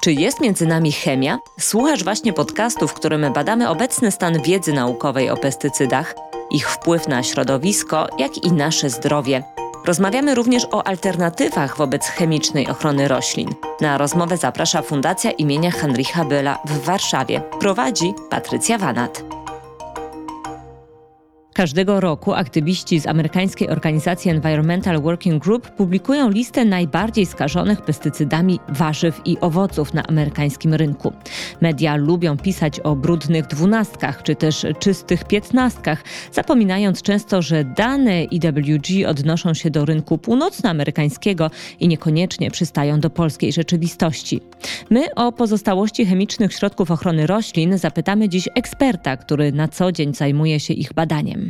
Czy jest między nami chemia? Słuchasz właśnie podcastu, w którym badamy obecny stan wiedzy naukowej o pestycydach, ich wpływ na środowisko, jak i nasze zdrowie. Rozmawiamy również o alternatywach wobec chemicznej ochrony roślin. Na rozmowę zaprasza Fundacja imienia Heinricha Bölla w Warszawie. Prowadzi Patrycja Wanat. Każdego roku aktywiści z amerykańskiej organizacji Environmental Working Group publikują listę najbardziej skażonych pestycydami warzyw i owoców na amerykańskim rynku. Media lubią pisać o brudnych dwunastkach czy też czystych piętnastkach, zapominając często, że dane IWG odnoszą się do rynku północnoamerykańskiego i niekoniecznie przystają do polskiej rzeczywistości. My o pozostałości chemicznych środków ochrony roślin zapytamy dziś eksperta, który na co dzień zajmuje się ich badaniem.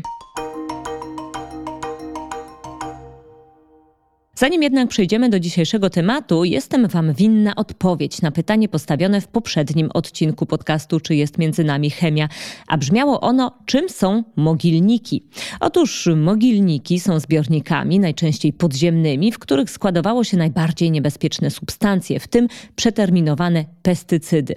Zanim jednak przejdziemy do dzisiejszego tematu, jestem Wam winna odpowiedź na pytanie postawione w poprzednim odcinku podcastu Czy jest między nami chemia? A brzmiało ono, czym są mogilniki? Otóż mogilniki są zbiornikami, najczęściej podziemnymi, w których składowało się najbardziej niebezpieczne substancje, w tym przeterminowane pestycydy.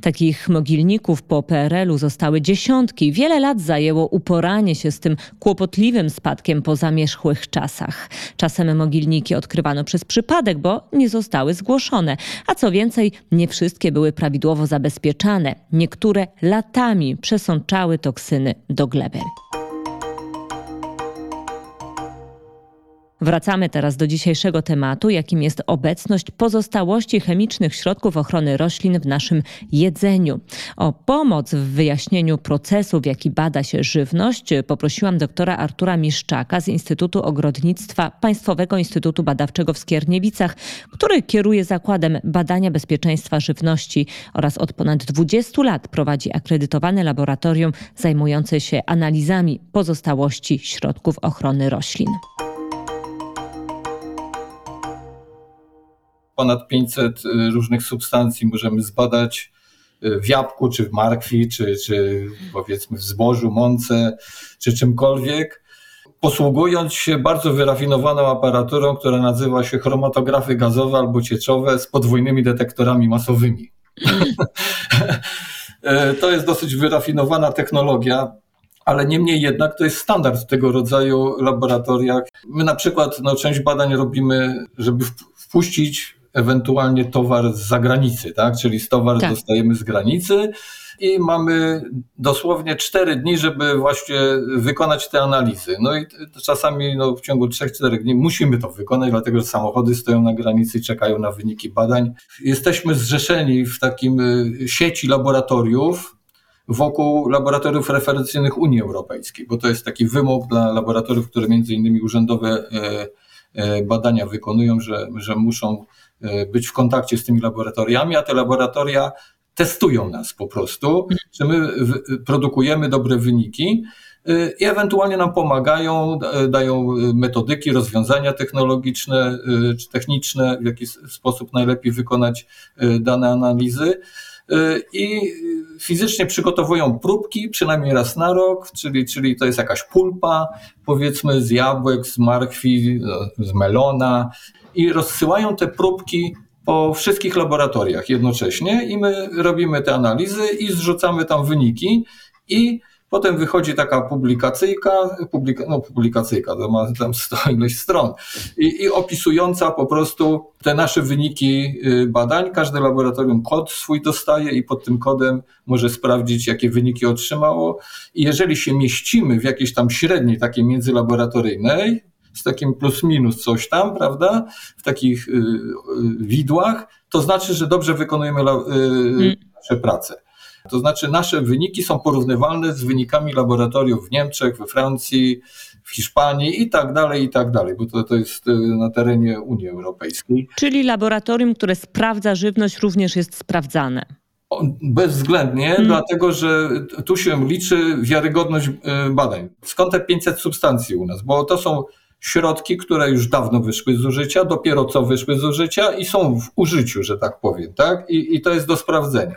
Takich mogilników po PRL-u zostały dziesiątki. Wiele lat zajęło uporanie się z tym kłopotliwym spadkiem po zamierzchłych czasach. Czasem mogilniki Silniki odkrywano przez przypadek, bo nie zostały zgłoszone. A co więcej, nie wszystkie były prawidłowo zabezpieczane. Niektóre latami przesączały toksyny do gleby. Wracamy teraz do dzisiejszego tematu, jakim jest obecność pozostałości chemicznych środków ochrony roślin w naszym jedzeniu. O pomoc w wyjaśnieniu procesu, w jaki bada się żywność, poprosiłam doktora Artura Miszczaka z Instytutu Ogrodnictwa Państwowego Instytutu Badawczego w Skierniewicach, który kieruje Zakładem Badania Bezpieczeństwa Żywności oraz od ponad 20 lat prowadzi akredytowane laboratorium zajmujące się analizami pozostałości środków ochrony roślin. Ponad 500 y, różnych substancji możemy zbadać y, w jabłku, czy w markwi, czy, czy powiedzmy w zbożu, mące, czy czymkolwiek, posługując się bardzo wyrafinowaną aparaturą, która nazywa się chromatografy gazowe albo cieczowe z podwójnymi detektorami masowymi. Y, to jest dosyć wyrafinowana technologia, ale niemniej jednak to jest standard w tego rodzaju laboratoriach. My na przykład no, część badań robimy, żeby wpuścić ewentualnie towar z zagranicy, tak? Czyli towar tak. dostajemy z granicy i mamy dosłownie cztery dni, żeby właśnie wykonać te analizy. No i czasami no, w ciągu 3-4 dni musimy to wykonać, dlatego że samochody stoją na granicy i czekają na wyniki badań. Jesteśmy zrzeszeni w takim y, sieci laboratoriów, wokół laboratoriów referencyjnych Unii Europejskiej, bo to jest taki wymóg dla laboratoriów, które między innymi urzędowe e, e, badania wykonują, że, że muszą być w kontakcie z tymi laboratoriami, a te laboratoria testują nas po prostu, że my produkujemy dobre wyniki e, i ewentualnie nam pomagają, dają metodyki, rozwiązania technologiczne czy techniczne, w jaki sposób najlepiej wykonać e, dane analizy. I fizycznie przygotowują próbki przynajmniej raz na rok, czyli, czyli to jest jakaś pulpa, powiedzmy z jabłek, z markwi, z melona, i rozsyłają te próbki po wszystkich laboratoriach jednocześnie i my robimy te analizy i zrzucamy tam wyniki i potem wychodzi taka publikacyjka, publika, no publikacyjka, to ma tam sto ileś stron i, i opisująca po prostu te nasze wyniki y, badań. Każde laboratorium kod swój dostaje i pod tym kodem może sprawdzić, jakie wyniki otrzymało. I jeżeli się mieścimy w jakiejś tam średniej takiej międzylaboratoryjnej, z takim plus minus coś tam, prawda, w takich y, y, widłach, to znaczy, że dobrze wykonujemy y, mm. nasze prace. To znaczy, nasze wyniki są porównywalne z wynikami laboratoriów w Niemczech, we Francji, w Hiszpanii i tak dalej, i tak dalej, bo to, to jest na terenie Unii Europejskiej. Czyli laboratorium, które sprawdza żywność, również jest sprawdzane. Bezwzględnie, hmm. dlatego że tu się liczy wiarygodność badań. Skąd te 500 substancji u nas? Bo to są środki, które już dawno wyszły z użycia, dopiero co wyszły z użycia i są w użyciu, że tak powiem, tak? I, i to jest do sprawdzenia.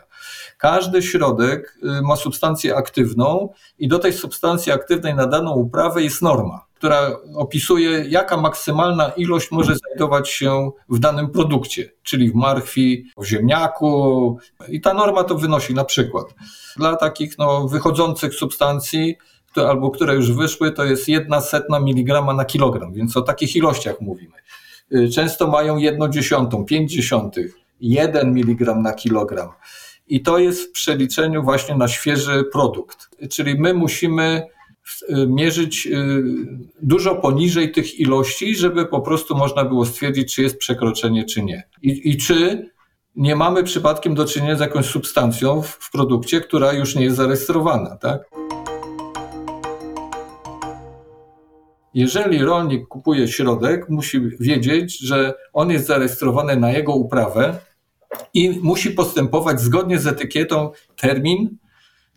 Każdy środek y, ma substancję aktywną i do tej substancji aktywnej na daną uprawę jest norma która opisuje, jaka maksymalna ilość może znajdować się w danym produkcie, czyli w marchwi, w ziemniaku. I ta norma to wynosi na przykład dla takich no, wychodzących substancji, albo które już wyszły, to jest jedna setna miligrama na kilogram, więc o takich ilościach mówimy. Y, często mają jedną dziesiątą, pięć dziesiątych, jeden miligram na kilogram. I to jest w przeliczeniu właśnie na świeży produkt. Czyli my musimy y, mierzyć y, dużo poniżej tych ilości, żeby po prostu można było stwierdzić, czy jest przekroczenie, czy nie. I, i czy nie mamy przypadkiem do czynienia z jakąś substancją w, w produkcie, która już nie jest zarejestrowana, tak? Jeżeli rolnik kupuje środek, musi wiedzieć, że on jest zarejestrowany na jego uprawę i musi postępować zgodnie z etykietą termin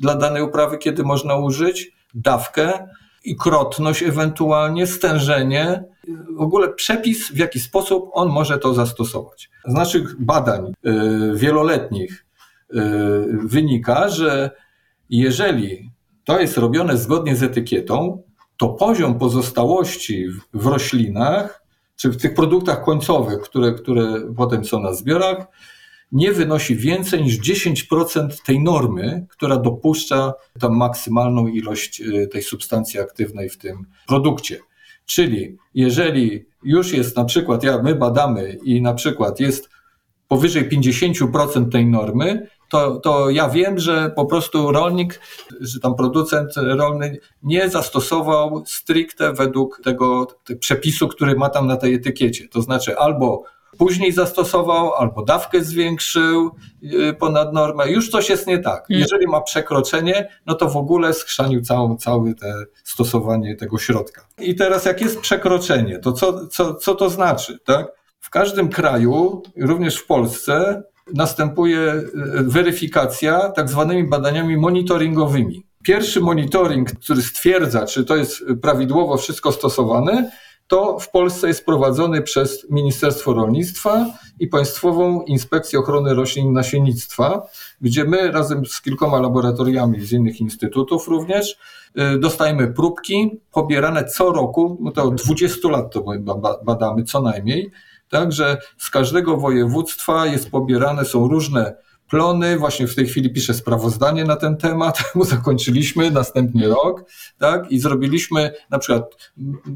dla danej uprawy, kiedy można użyć, dawkę i krotność ewentualnie, stężenie, w ogóle przepis, w jaki sposób on może to zastosować. Z naszych badań y, wieloletnich y, wynika, że jeżeli to jest robione zgodnie z etykietą, to poziom pozostałości w roślinach, czy w tych produktach końcowych, które, które potem są na zbiorach, nie wynosi więcej niż 10% tej normy, która dopuszcza tam maksymalną ilość y, tej substancji aktywnej w tym produkcie. Czyli jeżeli już jest na przykład, ja, my badamy i na przykład jest powyżej 50% tej normy, to, to ja wiem, że po prostu rolnik, że tam producent rolny nie zastosował stricte według tego, tego przepisu, który ma tam na tej etykiecie. To znaczy albo później zastosował, albo dawkę zwiększył y, ponad normę. Już coś jest nie tak. Mm. Jeżeli ma przekroczenie, no to w ogóle skrzanił całe, całe te stosowanie tego środka. I teraz jak jest przekroczenie, to co, co, co to znaczy? Tak? W każdym kraju, również w Polsce, następuje y, weryfikacja tak zwanymi badaniami monitoringowymi. Pierwszy monitoring, który stwierdza, czy to jest prawidłowo wszystko stosowane, to w Polsce jest prowadzony przez Ministerstwo Rolnictwa i Państwową Inspekcję Ochrony Roślin i Nasiennictwa, gdzie my razem z kilkoma laboratoriami z innych instytutów również y, dostajemy próbki pobierane co roku, no to od 20 lat to badamy co najmniej, Także z każdego województwa jest pobierane, są różne plony. Właśnie w tej chwili piszę sprawozdanie na ten temat, bo zakończyliśmy następny rok, tak? I zrobiliśmy na przykład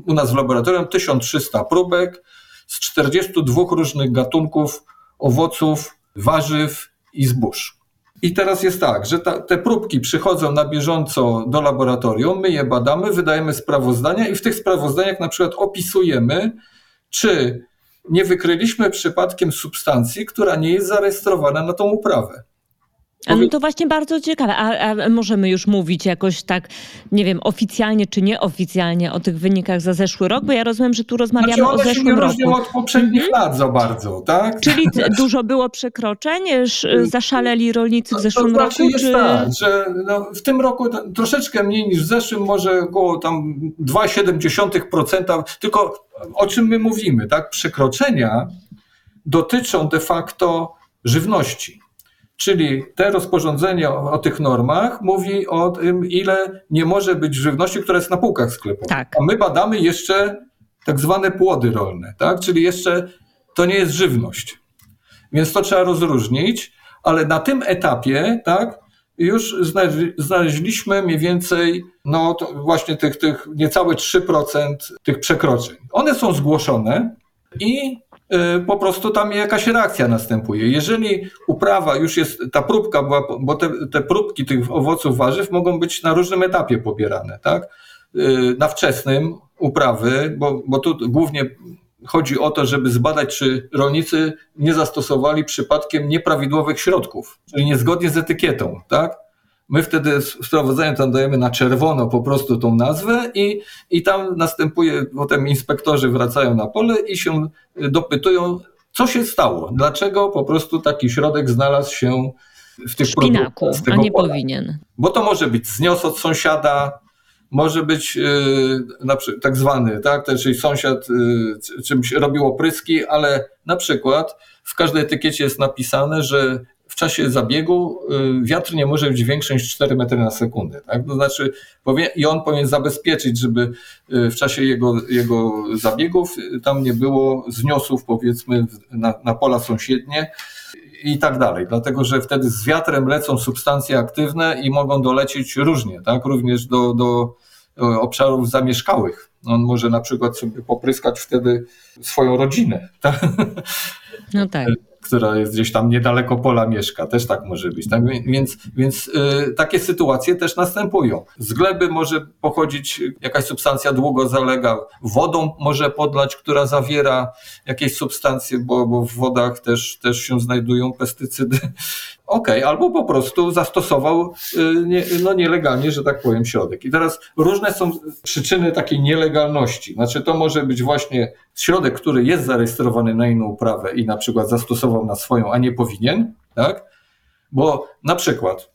u nas w laboratorium 1300 próbek z 42 różnych gatunków owoców, warzyw i zbóż. I teraz jest tak, że ta, te próbki przychodzą na bieżąco do laboratorium, my je badamy, wydajemy sprawozdania i w tych sprawozdaniach na przykład opisujemy, czy nie wykryliśmy przypadkiem substancji, która nie jest zarejestrowana na tą uprawę. A no to właśnie bardzo ciekawe. A, a, możemy już mówić jakoś tak, nie wiem, oficjalnie czy nieoficjalnie o tych wynikach za zeszły rok? Bo ja rozumiem, że tu rozmawiamy znaczy o zeszłym roku. One od poprzednich mhm. lat za bardzo, tak? Czyli dużo było przekroczeń? Zaszaleli rolnicy w zeszłym to znaczy roku? Jest czy... tak, że no, w tym roku troszeczkę mniej niż w zeszłym, może około tam 2,7%, tylko o czym my mówimy, tak? Przekroczenia dotyczą de facto żywności. Czyli te rozporządzenie o, o, tych normach mówi o tym, ile nie może być żywności, która jest na półkach sklepowych. Tak. A my badamy jeszcze tak zwane płody rolne, tak? czyli jeszcze to nie jest żywność. Więc to trzeba rozróżnić, ale na tym etapie tak, już znaleźliśmy mniej więcej no, właśnie tych, tych niecałe 3% tych przekroczeń. One są zgłoszone i po prostu tam jakaś reakcja następuje. Jeżeli uprawa już jest, ta próbka była, bo te, te próbki tych owoców, warzyw mogą być na różnym etapie pobierane, tak? Y, na wczesnym uprawy, bo, bo tu głównie chodzi o to, żeby zbadać, czy rolnicy nie zastosowali przypadkiem nieprawidłowych środków, czyli niezgodnie z etykietą, tak? My wtedy w sprawozdaniu tam dajemy na czerwono po prostu tą nazwę i, i tam następuje, potem inspektorzy wracają na pole i się dopytują, co się stało, dlaczego po prostu taki środek znalazł się w tych Szpinaku, a nie pola. powinien. Bo to może być znios od sąsiada, może być yy, tak zwany, tak, czyli sąsiad yy, czymś robił opryski, ale na przykład w każdej etykiecie jest napisane, że w czasie zabiegu y, wiatr nie może być większy niż 4 metry na sekundę. Tak? To znaczy, i on powinien zabezpieczyć, żeby y, w czasie jego, jego zabiegów tam nie było zniosów, powiedzmy, na, na pola sąsiednie i tak dalej, dlatego że wtedy z wiatrem lecą substancje aktywne i mogą dolecieć różnie, tak? również do, do obszarów zamieszkałych. On może na przykład sobie popryskać wtedy swoją rodzinę. Tak? No tak która jest gdzieś tam niedaleko pola mieszka, też tak może być. Tak? Więc, więc y, takie sytuacje też następują. Z gleby może pochodzić jakaś substancja długo zalega, wodą może podlać, która zawiera jakieś substancje, bo, bo w wodach też, też się znajdują pestycydy. Okay, albo po prostu zastosował y, nie, no nielegalnie, że tak powiem, środek. I teraz różne są przyczyny takiej nielegalności. Znaczy to może być właśnie środek, który jest zarejestrowany na inną uprawę i na przykład zastosował na swoją, a nie powinien, tak? Bo na przykład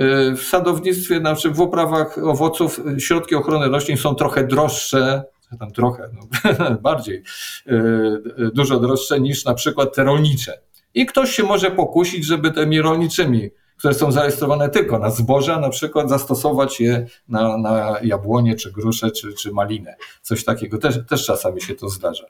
y, w sadownictwie, na przykład w uprawach owoców środki ochrony roślin są trochę droższe, tam trochę, no, bardziej, y, dużo droższe niż na przykład te rolnicze. I ktoś się może pokusić, żeby tymi rolniczymi, które są zarejestrowane tylko na zboża, na przykład zastosować je na, na jabłonie, czy grusze, czy, czy malinę. Coś takiego też, też czasami się to zdarza.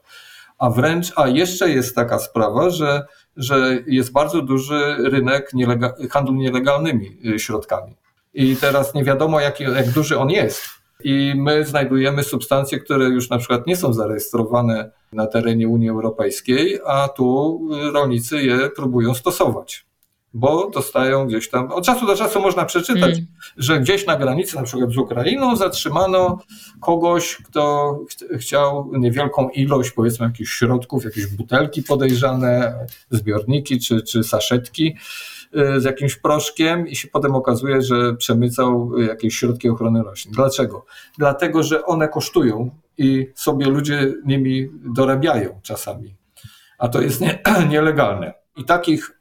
A wręcz, a jeszcze jest taka sprawa, że, że jest bardzo duży rynek nielega, handlu nielegalnymi y, środkami. I teraz nie wiadomo, jak, jak duży on jest. I my znajdujemy substancje, które już na przykład nie są zarejestrowane na terenie Unii Europejskiej, a tu rolnicy je próbują stosować bo dostają gdzieś tam. Od czasu do czasu można przeczytać, mm. że gdzieś na granicy, na przykład z Ukrainą, zatrzymano kogoś, kto ch chciał niewielką ilość, powiedzmy, jakichś środków, jakieś butelki podejrzane, zbiorniki czy, czy saszetki z jakimś proszkiem i się potem okazuje, że przemycał jakieś środki ochrony roślin. Dlaczego? Dlatego, że one kosztują i sobie ludzie nimi dorabiają czasami. A to jest nie, nielegalne. I takich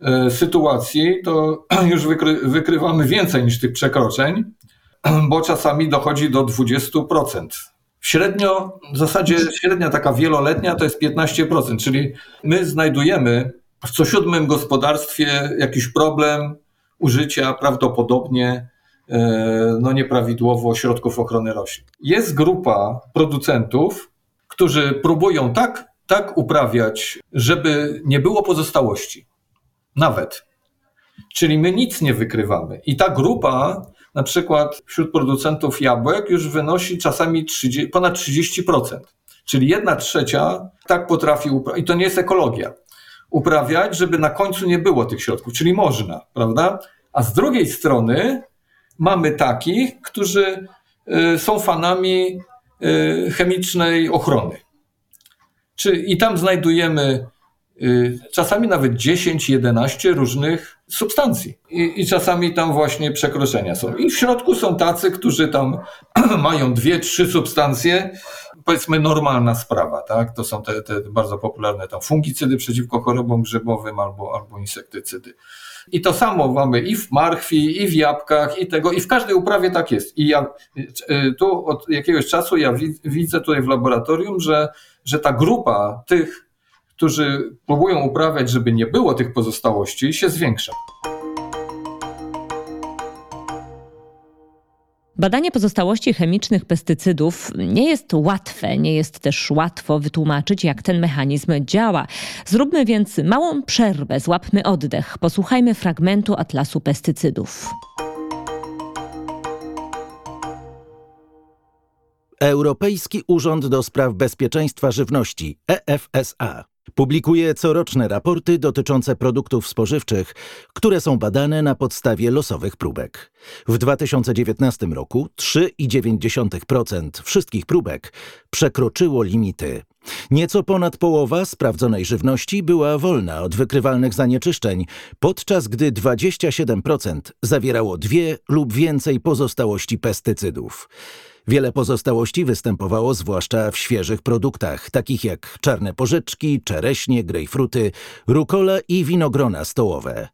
E, sytuacji, to już wykry, wykrywamy więcej niż tych przekroczeń, bo czasami dochodzi do 20%. Średnio, w zasadzie średnia taka wieloletnia to jest 15%, czyli my znajdujemy w co siódmym gospodarstwie jakiś problem użycia prawdopodobnie e, no, nieprawidłowo środków ochrony roślin. Jest grupa producentów, którzy próbują tak, tak uprawiać, żeby nie było pozostałości. Nawet. Czyli my nic nie wykrywamy. I ta grupa, na przykład wśród producentów jabłek, już wynosi czasami 30, ponad 30%. Czyli jedna trzecia tak potrafi uprawiać, i to nie jest ekologia, uprawiać, żeby na końcu nie było tych środków, czyli można, prawda? A z drugiej strony mamy takich, którzy y, są fanami y, chemicznej ochrony. Czy, I tam znajdujemy Y, czasami nawet 10-11 różnych substancji. I, I, czasami tam właśnie przekroczenia są. I w środku są tacy, którzy tam mają dwie, trzy substancje, powiedzmy normalna sprawa, tak? To są te, te bardzo popularne tam fungicydy przeciwko chorobom grzybowym albo, albo insektycydy. I to samo mamy i w marchwi, i w jabłkach, i tego, i w każdej uprawie tak jest. I ja y, tu od jakiegoś czasu ja widzę tutaj w laboratorium, że, że ta grupa tych którzy próbują uprawiać, żeby nie było tych pozostałości, się zwiększa. Badanie pozostałości chemicznych pestycydów nie jest łatwe, nie jest też łatwo wytłumaczyć, jak ten mechanizm działa. Zróbmy więc małą przerwę, złapmy oddech, posłuchajmy fragmentu atlasu pestycydów. Europejski Urząd do Spraw Bezpieczeństwa Żywności EFSA Publikuje coroczne raporty dotyczące produktów spożywczych, które są badane na podstawie losowych próbek. W 2019 roku 3,9% wszystkich próbek przekroczyło limity. Nieco ponad połowa sprawdzonej żywności była wolna od wykrywalnych zanieczyszczeń, podczas gdy 27% zawierało dwie lub więcej pozostałości pestycydów. Wiele pozostałości występowało zwłaszcza w świeżych produktach, takich jak czarne porzeczki, czereśnie, grejpfruty, rukola i winogrona stołowe.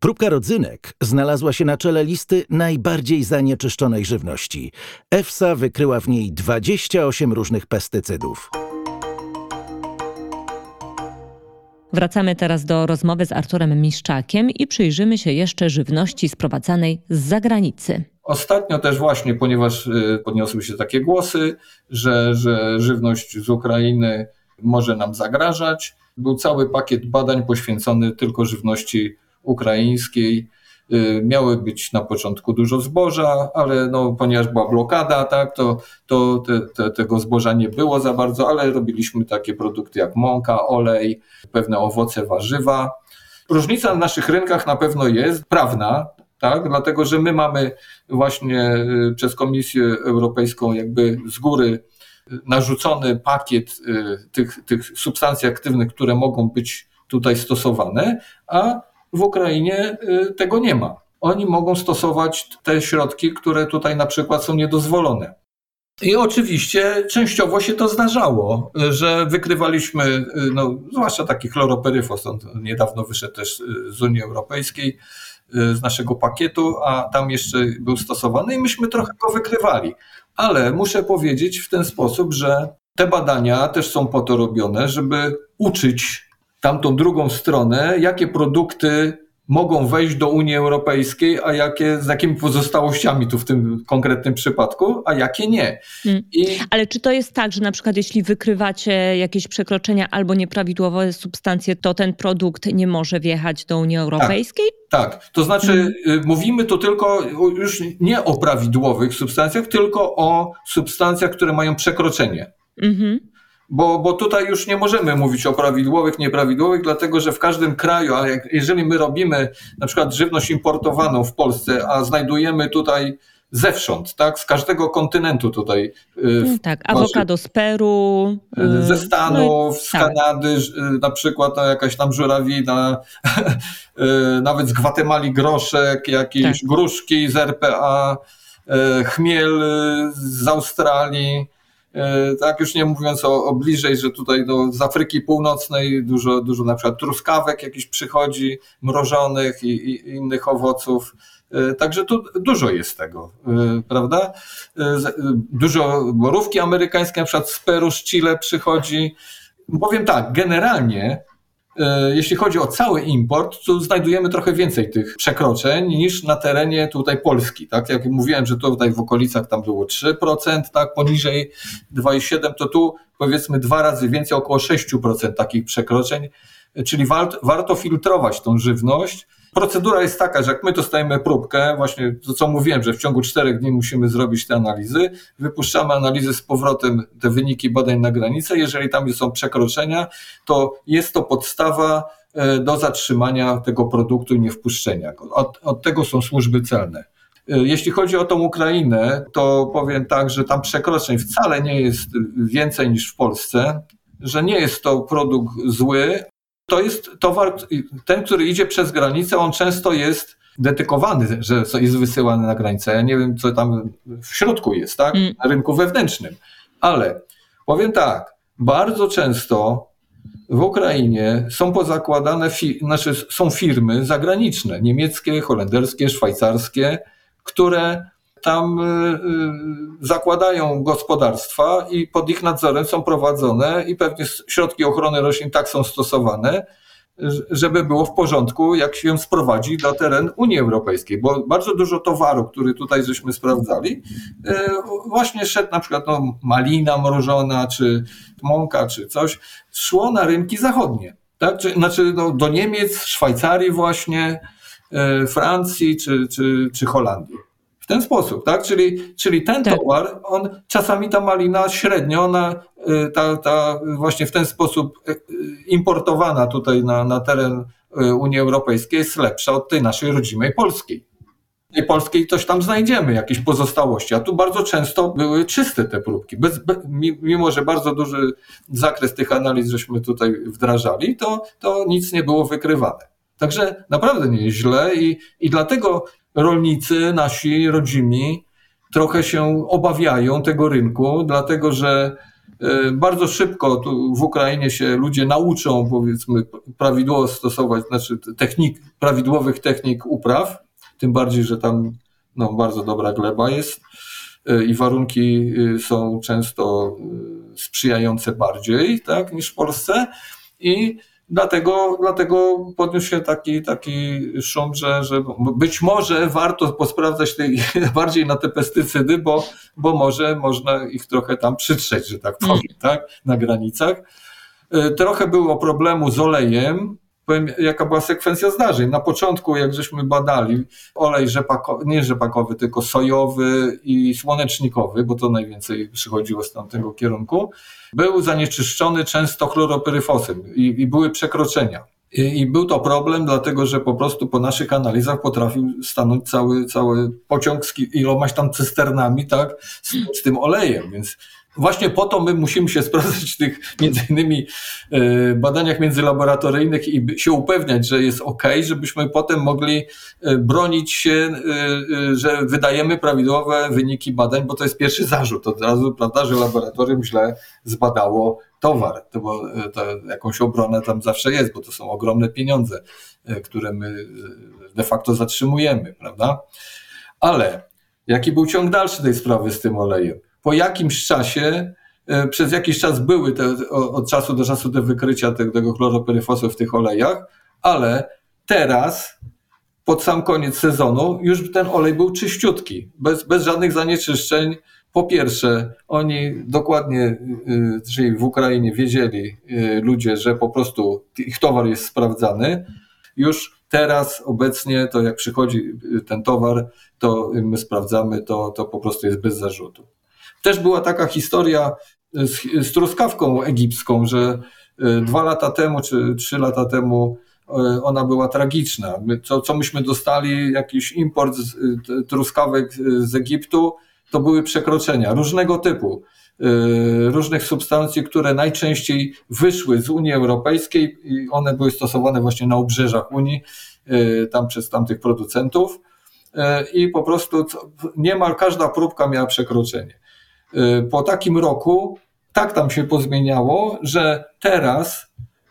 Próbka rodzynek znalazła się na czele listy najbardziej zanieczyszczonej żywności. EFSA wykryła w niej 28 różnych pestycydów. Wracamy teraz do rozmowy z Arturem Miszczakiem i przyjrzymy się jeszcze żywności sprowadzanej z zagranicy. Ostatnio też właśnie, ponieważ y, podniosły się takie głosy, że, że żywność z Ukrainy może nam zagrażać, był cały pakiet badań poświęcony tylko żywności ukraińskiej. Y, miały być na początku dużo zboża, ale no, ponieważ była blokada, tak, to, to te, te, tego zboża nie było za bardzo, ale robiliśmy takie produkty jak mąka, olej, pewne owoce, warzywa. Różnica na naszych rynkach na pewno jest prawna, tak? dlatego że my mamy właśnie y, przez Komisję Europejską jakby z góry narzucony pakiet y, tych, tych substancji aktywnych, które mogą być tutaj stosowane, a w Ukrainie y, tego nie ma. Oni mogą stosować te środki, które tutaj na przykład są niedozwolone. I oczywiście częściowo się to zdarzało, że wykrywaliśmy, y, no, zwłaszcza taki chloroperyfos, on niedawno wyszedł też z Unii Europejskiej, z naszego pakietu, a tam jeszcze był stosowany i myśmy trochę go wykrywali. Ale muszę powiedzieć w ten sposób, że te badania też są po to robione, żeby uczyć tamtą drugą stronę, jakie produkty mogą wejść do Unii Europejskiej, a jakie, z jakimi pozostałościami tu w tym konkretnym przypadku, a jakie nie. Hmm. I... Ale czy to jest tak, że na przykład jeśli wykrywacie jakieś przekroczenia albo nieprawidłowe substancje, to ten produkt nie może wjechać do Unii Europejskiej? Tak, tak. to znaczy hmm. mówimy tu tylko już nie o prawidłowych substancjach, tylko o substancjach, które mają przekroczenie. Mhm bo, bo tutaj już nie możemy mówić o prawidłowych, nieprawidłowych, dlatego że w każdym kraju, a jak, jeżeli my robimy na przykład żywność importowaną w Polsce, a znajdujemy tutaj zewsząd, tak, z każdego kontynentu tutaj. Y, tak, awokado z Peru. Y, ze Stanów, no, z tak. Kanady, y, na przykład no, jakaś tam żurawina, nawet z Gwatemali groszek, jakieś tak. gruszki z RPA, chmiel z Australii. E, tak, już nie mówiąc o, o bliżej, że tutaj do, z Afryki Północnej dużo, dużo na przykład truskawek jakiś przychodzi, mrożonych i, i innych owoców. E, także tu dużo jest tego, e, prawda? Dużo borówki amerykańskie, na przykład z Peru, z Chile przychodzi. Powiem tak, generalnie jeśli chodzi o cały import, to znajdujemy trochę więcej tych przekroczeń niż na terenie tutaj Polski. Tak jak mówiłem, że tutaj w okolicach tam było 3%, tak poniżej 2,7%, to tu powiedzmy dwa razy więcej, około 6% takich przekroczeń. Czyli warto filtrować tą żywność Procedura jest taka, że jak my dostajemy próbkę, właśnie to co mówiłem, że w ciągu czterech dni musimy zrobić te analizy, wypuszczamy analizy z powrotem, te wyniki badań na granicę. Jeżeli tam są przekroczenia, to jest to podstawa e, do zatrzymania tego produktu i niewpuszczenia. Od, od tego są służby celne. E, jeśli chodzi o tą Ukrainę, to powiem tak, że tam przekroczeń wcale nie jest więcej niż w Polsce, że nie jest to produkt zły, to jest towar, ten, który idzie przez granicę, on często jest detykowany, że jest wysyłany na granicę. Ja nie wiem, co tam w środku jest, tak? Mm. Na rynku wewnętrznym. Ale powiem tak, bardzo często w Ukrainie są pozakładane, fi znaczy są firmy zagraniczne, niemieckie, holenderskie, szwajcarskie, które tam y, y, zakładają gospodarstwa i pod ich nadzorem są prowadzone i pewnie środki ochrony roślin tak są stosowane, żeby było w porządku, jak się sprowadzi na teren Unii Europejskiej, bo bardzo dużo towaru, który tutaj żeśmy sprawdzali, y, właśnie szedł na przykład no, malina mrożona, czy mąka, czy coś, szło na rynki zachodnie. Tak? Czy, znaczy no, do Niemiec, Szwajcarii właśnie, Francji czy, czy, czy Holandii. W ten sposób, tak? Czyli, czyli ten tak. towar, on czasami ta malina średnio, ona, y, ta, ta właśnie w ten sposób y, y, importowana tutaj na, na teren Unii Europejskiej jest lepsza od tej naszej rodzimej polskiej. I polskiej coś tam znajdziemy, jakieś pozostałości, a tu bardzo często były czyste te próbki. Bez, mimo, że bardzo duży zakres tych analiz żeśmy tutaj wdrażali, to, to nic nie było wykrywane. Także naprawdę nie jest źle i, i dlatego rolnicy, nasi rodzimi, trochę się obawiają tego rynku, dlatego że e, bardzo szybko w Ukrainie się ludzie nauczą, powiedzmy, prawidłowo stosować, znaczy technik, prawidłowych technik upraw, tym bardziej, że tam no, bardzo dobra gleba jest e, i warunki e, są często sprzyjające bardziej tak, niż w Polsce. I Dlatego, dlatego podniósł się taki, taki szum, że, że być może warto posprawdzać tej, bardziej na te pestycydy, bo, bo może można ich trochę tam przytrzeć, że tak powiem, mm. tak, na granicach. E, trochę było problemu z olejem, powiem, jaka była sekwencja zdarzeń. Na początku, jak żeśmy badali, olej rzepakowy, nie rzepakowy, tylko sojowy i słonecznikowy, bo to najwięcej przychodziło z tamtego kierunku, był zanieczyszczony często chloropyryfosem i, i były przekroczenia. I, I, był to problem, dlatego że po prostu po naszych analizach potrafił stanąć cały, cały pociąg z ilomaś tam cysternami, tak, z, z tym olejem, więc Właśnie po to my musimy się sprawdzać w tych między innymi e, badaniach międzylaboratoryjnych i się upewniać, że jest ok, żebyśmy potem mogli e, bronić się, e, że wydajemy prawidłowe wyniki badań, bo to jest pierwszy zarzut od razu, prawda, że laboratorium źle zbadało towar, to bo to jakąś obronę tam zawsze jest, bo to są ogromne pieniądze, które my de facto zatrzymujemy, prawda? Ale jaki był ciąg dalszy tej sprawy z tym olejem? Po jakimś czasie, e, przez jakiś czas były te, od czasu do czasu te wykrycia tego chloropyryfosu w tych olejach, ale teraz, pod sam koniec sezonu, już ten olej był czyściutki, bez, bez żadnych zanieczyszczeń. Po pierwsze, oni dokładnie, e, czyli w Ukrainie wiedzieli e, ludzie, że po prostu ich towar jest sprawdzany. Już teraz, obecnie, to jak przychodzi ten towar, to my sprawdzamy, to, to po prostu jest bez zarzutu. Też była taka historia z, z truskawką egipską, że e, dwa lata temu czy trzy lata temu e, ona była tragiczna. My, co, co myśmy dostali, jakiś import z, e, truskawek z Egiptu, to były przekroczenia różnego typu, różnych substancji, które najczęściej wyszły z Unii Europejskiej i one były stosowane właśnie na obrzeżach Unii, tam przez tamtych producentów i po prostu niemal każda próbka miała przekroczenie. Y, po takim roku tak tam się pozmieniało, że teraz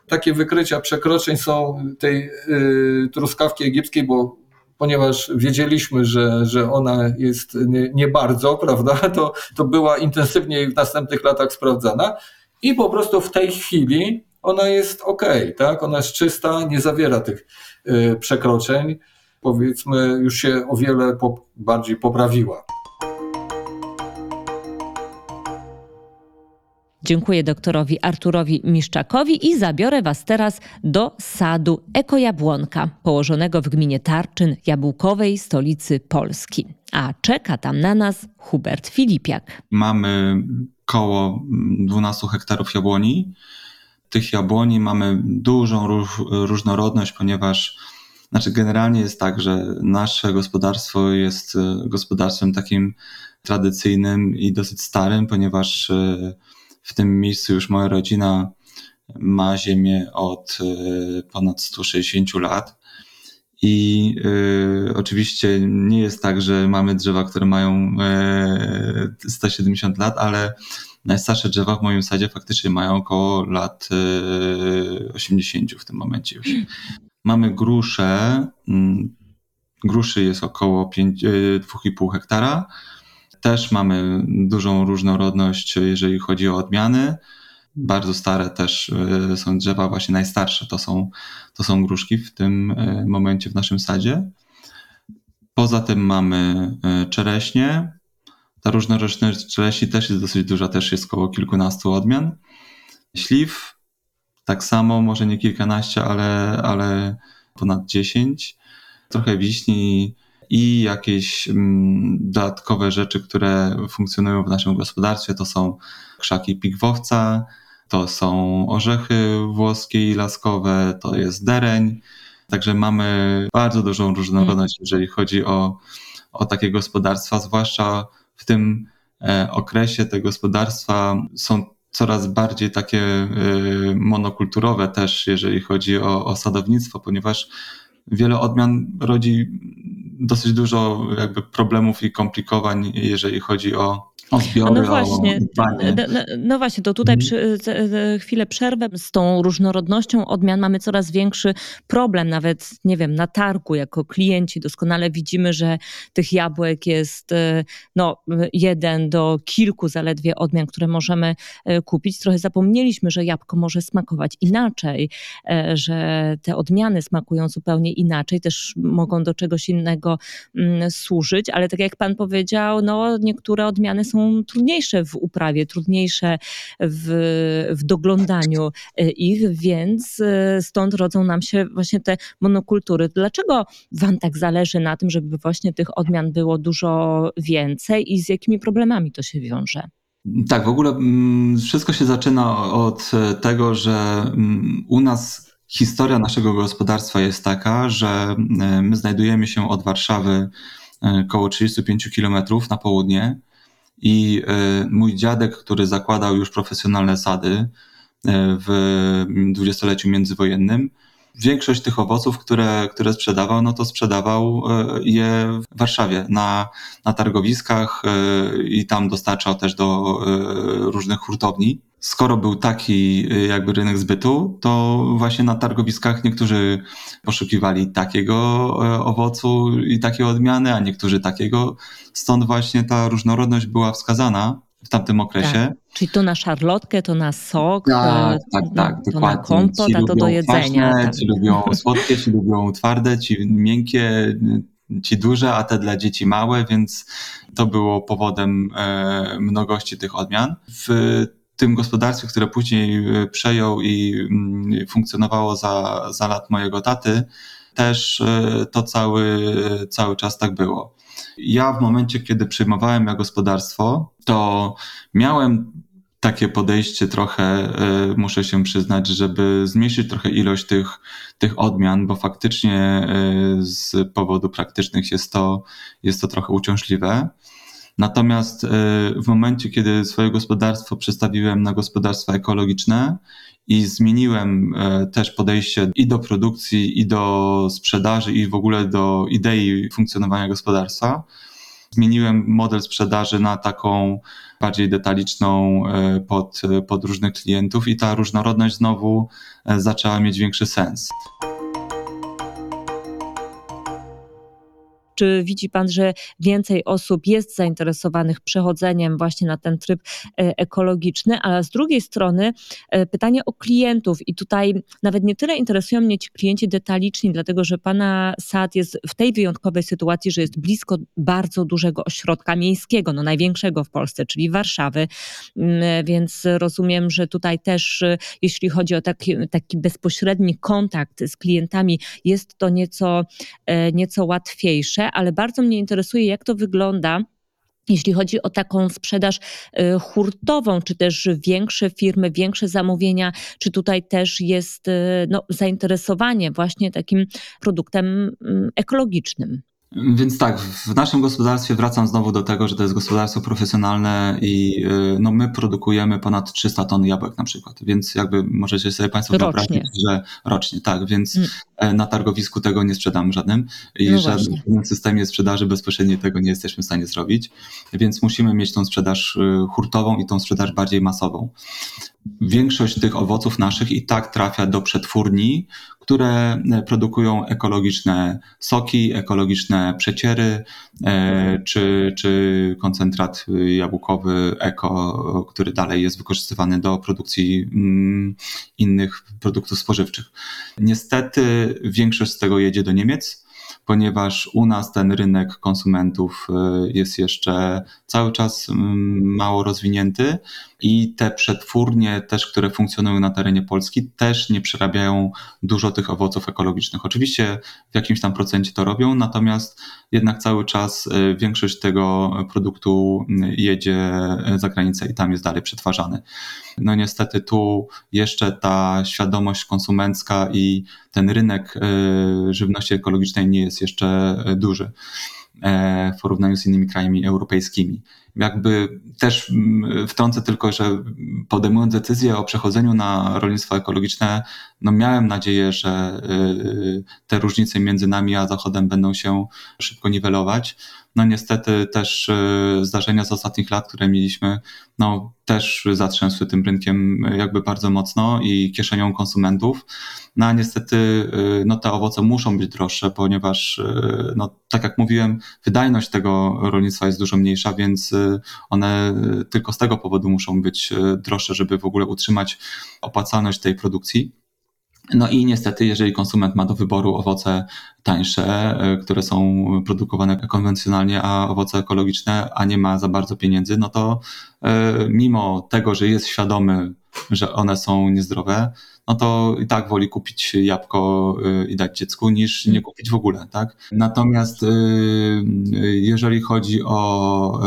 takie wykrycia przekroczeń są tej y, truskawki egipskiej, bo ponieważ wiedzieliśmy, że, że ona jest nie, nie, bardzo, prawda, to, to była intensywnie w następnych latach sprawdzana i po prostu w tej chwili ona jest ok, tak? Ona jest czysta, nie zawiera tych y, przekroczeń. Powiedzmy, już się o wiele bardziej poprawiła. Dziękuję doktorowi Arturowi Miszczakowi i zabiorę Was teraz do sadu Ekojabłonka, położonego w gminie Tarczyn, jabłkowej stolicy Polski. A czeka tam na nas Hubert Filipiak. Mamy koło 12 hektarów jabłoni. Tych jabłoni mamy dużą róż, różnorodność, ponieważ znaczy generalnie jest tak, że nasze gospodarstwo jest e, gospodarstwem takim tradycyjnym i dosyć starym, ponieważ e, w tym miejscu już moja rodzina ma ziemię od e, ponad 160 lat. I y, oczywiście nie jest tak, że mamy drzewa, które mają y, 170 lat, ale najstarsze drzewa w moim sadzie faktycznie mają około lat y, 80 w tym momencie już. Mamy grusze. Mm, gruszy jest około 2,5 hektara też mamy dużą różnorodność, jeżeli chodzi o odmiany. Bardzo stare też e, są drzewa, właśnie najstarsze to są, to są gruszki w tym e, momencie w naszym sadzie. Poza tym mamy e, czereśnie. Ta różnorodność czereśni też jest dosyć duża, też jest około kilkunastu odmian. Śliw tak samo, może nie kilkanaście, ale, ale ponad dziesięć. Trochę wiśni, i jakieś mm, dodatkowe rzeczy, które funkcjonują w naszym gospodarstwie, to są krzaki pigwowca, to są orzechy włoskie i laskowe, to jest dereń. Także mamy bardzo dużą różnorodność, jeżeli chodzi o, o takie gospodarstwa, zwłaszcza w tym e, okresie te gospodarstwa są coraz bardziej takie e, monokulturowe też, jeżeli chodzi o, o sadownictwo, ponieważ wiele odmian rodzi dosyć dużo jakby problemów i komplikowań, jeżeli chodzi o, O zbiory, no właśnie, o no, no, właśnie, to tutaj przy, chwilę przerwę. Z tą różnorodnością odmian mamy coraz większy problem. Nawet, nie wiem, na targu jako klienci doskonale widzimy, że tych jabłek jest e, no, jeden do kilku zaledwie odmian, które możemy e, kupić. Trochę zapomnieliśmy, że jabłko może smakować inaczej, e, że te odmiany smakują zupełnie inaczej, też mogą do czegoś innego mm, służyć, ale tak jak pan powiedział, no niektóre odmiany są trudniejsze w uprawie, trudniejsze w, w doglądaniu e, ich, więc e, stąd rodzą nam się właśnie te monokultury. Dlaczego Wam tak zależy na tym, żeby właśnie tych odmian było dużo więcej i z jakimi problemami to się wiąże? Tak, w ogóle mm, wszystko się zaczyna od tego, że mm, u nas historia naszego gospodarstwa jest taka, że e, my znajdujemy się od Warszawy około 35 km na południe i e, mój dziadek, który zakładał już profesjonalne sady e, w dwudziestoleciu międzywojennym, większość tych owoców, które, które sprzedawał, no to sprzedawał e, je w Warszawie na, na targowiskach i tam dostarczał też do różnych hurtowni skoro był taki y, jakby rynek zbytu, to właśnie na targowiskach niektórzy poszukiwali takiego e, owocu i takiej odmiany, a niektórzy takiego. Stąd właśnie ta różnorodność była wskazana w tamtym okresie. Tak. Czyli to na szarlotkę, to na sok, tak, tak, tak, to dokładnie. na kompot, ci a to do jedzenia. Kwaśne, tak. Ci lubią słodkie, ci lubią twarde, ci miękkie, ci duże, a te dla dzieci małe, więc to było powodem e, mnogości tych odmian. W tym gospodarstwie, które później e, przejął i mm, funkcjonowało za, za lat mojego taty, też e, to cały, cały czas tak było. Ja w momencie, kiedy przyjmowałem ja gospodarstwo, to miałem takie podejście trochę, e, muszę się przyznać, żeby zmniejszyć trochę ilość tych, tych odmian, bo faktycznie z powodu praktycznych jest to, jest to trochę uciążliwe. Natomiast e, w momencie, kiedy swoje gospodarstwo przestawiłem na gospodarstwa ekologiczne i zmieniłem e, też podejście i do produkcji, i do sprzedaży, i w ogóle do idei funkcjonowania gospodarstwa, zmieniłem model sprzedaży na taką bardziej detaliczną e, pod, pod różnych klientów i ta różnorodność znowu zaczęła mieć większy sens. Czy widzi Pan, że więcej osób jest zainteresowanych przechodzeniem właśnie na ten tryb e, ekologiczny, a z drugiej strony e, pytanie o klientów i tutaj nawet nie tyle interesują mnie ci klienci detaliczni, dlatego że Pana sad jest w tej wyjątkowej sytuacji, że jest blisko bardzo dużego ośrodka miejskiego, no największego w Polsce, czyli Warszawy, mm, więc rozumiem, że tutaj też e, jeśli chodzi o taki, taki bezpośredni kontakt z klientami, jest to nieco, nieco łatwiejsze, ale bardzo mnie interesuje, jak to wygląda jeśli chodzi o taką sprzedaż y, hurtową, czy też większe firmy, większe zamówienia, czy tutaj też jest y, no, zainteresowanie właśnie takim produktem mm, ekologicznym? Więc tak, w naszym gospodarstwie wracam znowu do tego, że to jest gospodarstwo profesjonalne i y, no, my produkujemy ponad 300 ton jabłek na przykład, więc jakby możecie sobie Państwo wyobrazić, że rocznie, tak, więc mm. na targowisku tego nie sprzedamy żadnym i no żadnym systemie sprzedaży bezpośredniej tego nie jesteśmy w stanie zrobić, więc musimy mieć tą sprzedaż y, hurtową i tą sprzedaż bardziej masową. Większość tych owoców naszych i tak trafia do przetwórni, które e, produkują ekologiczne soki, ekologiczne przeciery e, czy, czy koncentrat jabłkowy eko, który dalej jest wykorzystywany do produkcji mm, innych produktów spożywczych. Niestety większość z tego jedzie do Niemiec ponieważ u nas ten rynek konsumentów y, jest jeszcze cały czas mm, mało rozwinięty i te przetwórnie też, które funkcjonują na terenie Polski, też nie przerabiają dużo tych owoców ekologicznych. Oczywiście w jakimś tam procencie to robią, natomiast jednak cały czas y, większość tego produktu y, jedzie za granicę i tam jest dalej przetwarzany. No niestety tu jeszcze ta świadomość konsumencka i ten rynek żywności ekologicznej nie jest jeszcze duży. E, w porównaniu z innymi krajami europejskimi. Jakby też mm, wtrącę tylko, że podejmując decyzję o przechodzeniu na rolnictwo ekologiczne, no miałem nadzieję, że y, te różnice między nami a Zachodem będą się szybko niwelować. No niestety też y, zdarzenia z ostatnich lat, które mieliśmy, no też zatrzęsły tym rynkiem jakby bardzo mocno i kieszenią konsumentów. No a niestety y, no te owoce muszą być droższe, ponieważ no tak jak mówiłem, wydajność tego rolnictwa jest dużo mniejsza, więc one tylko z tego powodu muszą być droższe, żeby w ogóle utrzymać opłacalność tej produkcji. No i niestety, jeżeli konsument ma do wyboru owoce tańsze, e, które są produkowane konwencjonalnie, a owoce ekologiczne, a nie ma za bardzo pieniędzy, no to e, mimo tego, że jest świadomy, że one są niezdrowe, no to i tak woli kupić jabłko e, i dać dziecku, niż nie kupić w ogóle, tak? Natomiast jeżeli chodzi o,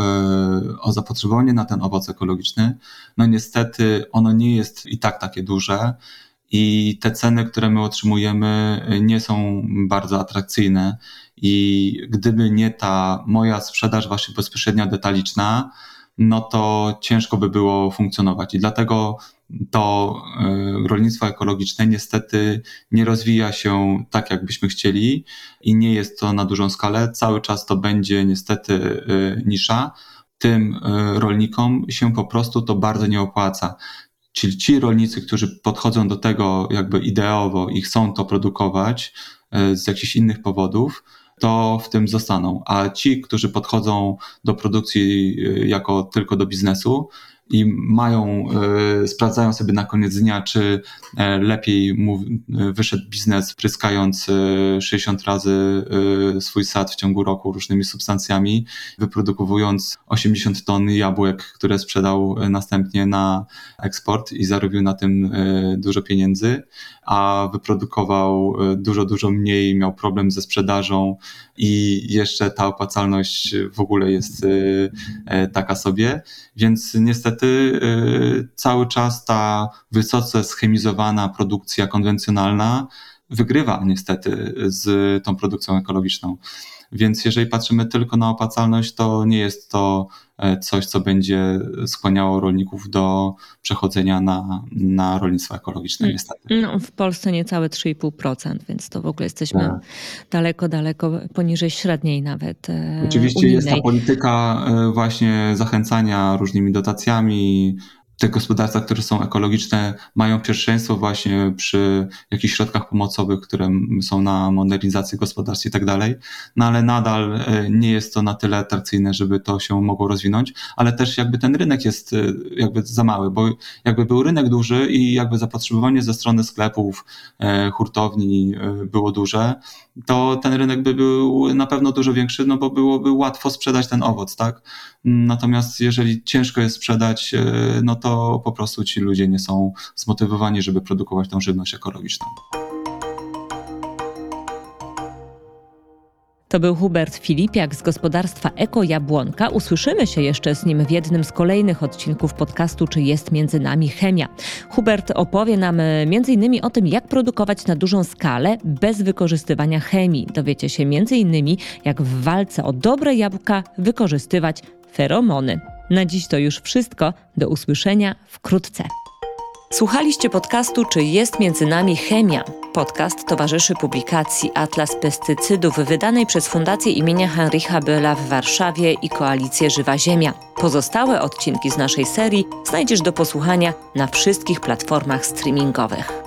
o zapotrzebowanie na ten owoc ekologiczny, no niestety ono nie jest i tak takie duże i te ceny, które my otrzymujemy, nie są bardzo atrakcyjne. I gdyby nie ta moja sprzedaż właśnie bezpośrednia detaliczna, no to ciężko by było funkcjonować. I dlatego to e, rolnictwo ekologiczne niestety nie rozwija się tak, jakbyśmy chcieli i nie jest to na dużą skalę. Cały czas to będzie niestety e, nisza. Tym e, rolnikom się po prostu to bardzo nie opłaca. Czyli ci rolnicy, którzy podchodzą do tego jakby ideowo i chcą to produkować z jakichś innych powodów, to w tym zostaną. A ci, którzy podchodzą do produkcji e, jako tylko do biznesu, i mają, e, sprawdzają sobie na koniec dnia, czy e, lepiej mu e, wyszedł biznes pryskając 60 razy swój sad w ciągu roku różnymi substancjami, wyprodukowując 80 ton jabłek, które sprzedał następnie na eksport i zarobił na tym dużo pieniędzy, a wyprodukował dużo, dużo mniej, miał problem ze sprzedażą i jeszcze ta opłacalność w ogóle jest taka sobie, więc niestety niestety y, cały czas ta wysoce schemizowana produkcja konwencjonalna wygrywa niestety z tą produkcją ekologiczną. Więc jeżeli patrzymy tylko na opłacalność, to nie jest to e, coś, co będzie skłaniało rolników do przechodzenia na, na rolnictwo ekologiczne, mm. niestety. No, w Polsce niecałe 3,5%, więc to w ogóle jesteśmy tak. daleko, daleko poniżej średniej nawet. E, Oczywiście unijnej. jest ta polityka e, właśnie zachęcania różnymi dotacjami, te gospodarstwa, które są ekologiczne, mają pierwszeństwo właśnie przy jakichś środkach pomocowych, które są na modernizację gospodarstw i tak dalej, no ale nadal e, nie jest to na tyle atrakcyjne, żeby to się mogło rozwinąć, ale też jakby ten rynek jest e, jakby za mały, bo jakby był rynek duży i jakby zapotrzebowanie ze strony sklepów, e, hurtowni było duże, to ten rynek by był na pewno dużo większy, no bo byłoby łatwo sprzedać ten owoc, tak? Natomiast jeżeli ciężko jest sprzedać, no to to po prostu ci ludzie nie są zmotywowani, żeby produkować tą żywność ekologiczną. To był Hubert Filipiak z gospodarstwa Eko Jabłonka. Usłyszymy się jeszcze z nim w jednym z kolejnych odcinków podcastu Czy jest między nami chemia. Hubert opowie nam e, m.in. o tym, jak produkować na dużą skalę bez wykorzystywania chemii. Dowiecie się m.in. jak w walce o dobre jabłka wykorzystywać feromony. Na dziś to już wszystko. Do usłyszenia wkrótce. Słuchaliście podcastu Czy jest między nami chemia? Podcast towarzyszy publikacji Atlas Pestycydów wydanej przez Fundację imienia Heinricha Bölla w Warszawie i Koalicję Żywa Ziemia. Pozostałe odcinki z naszej serii znajdziesz do posłuchania na wszystkich platformach streamingowych.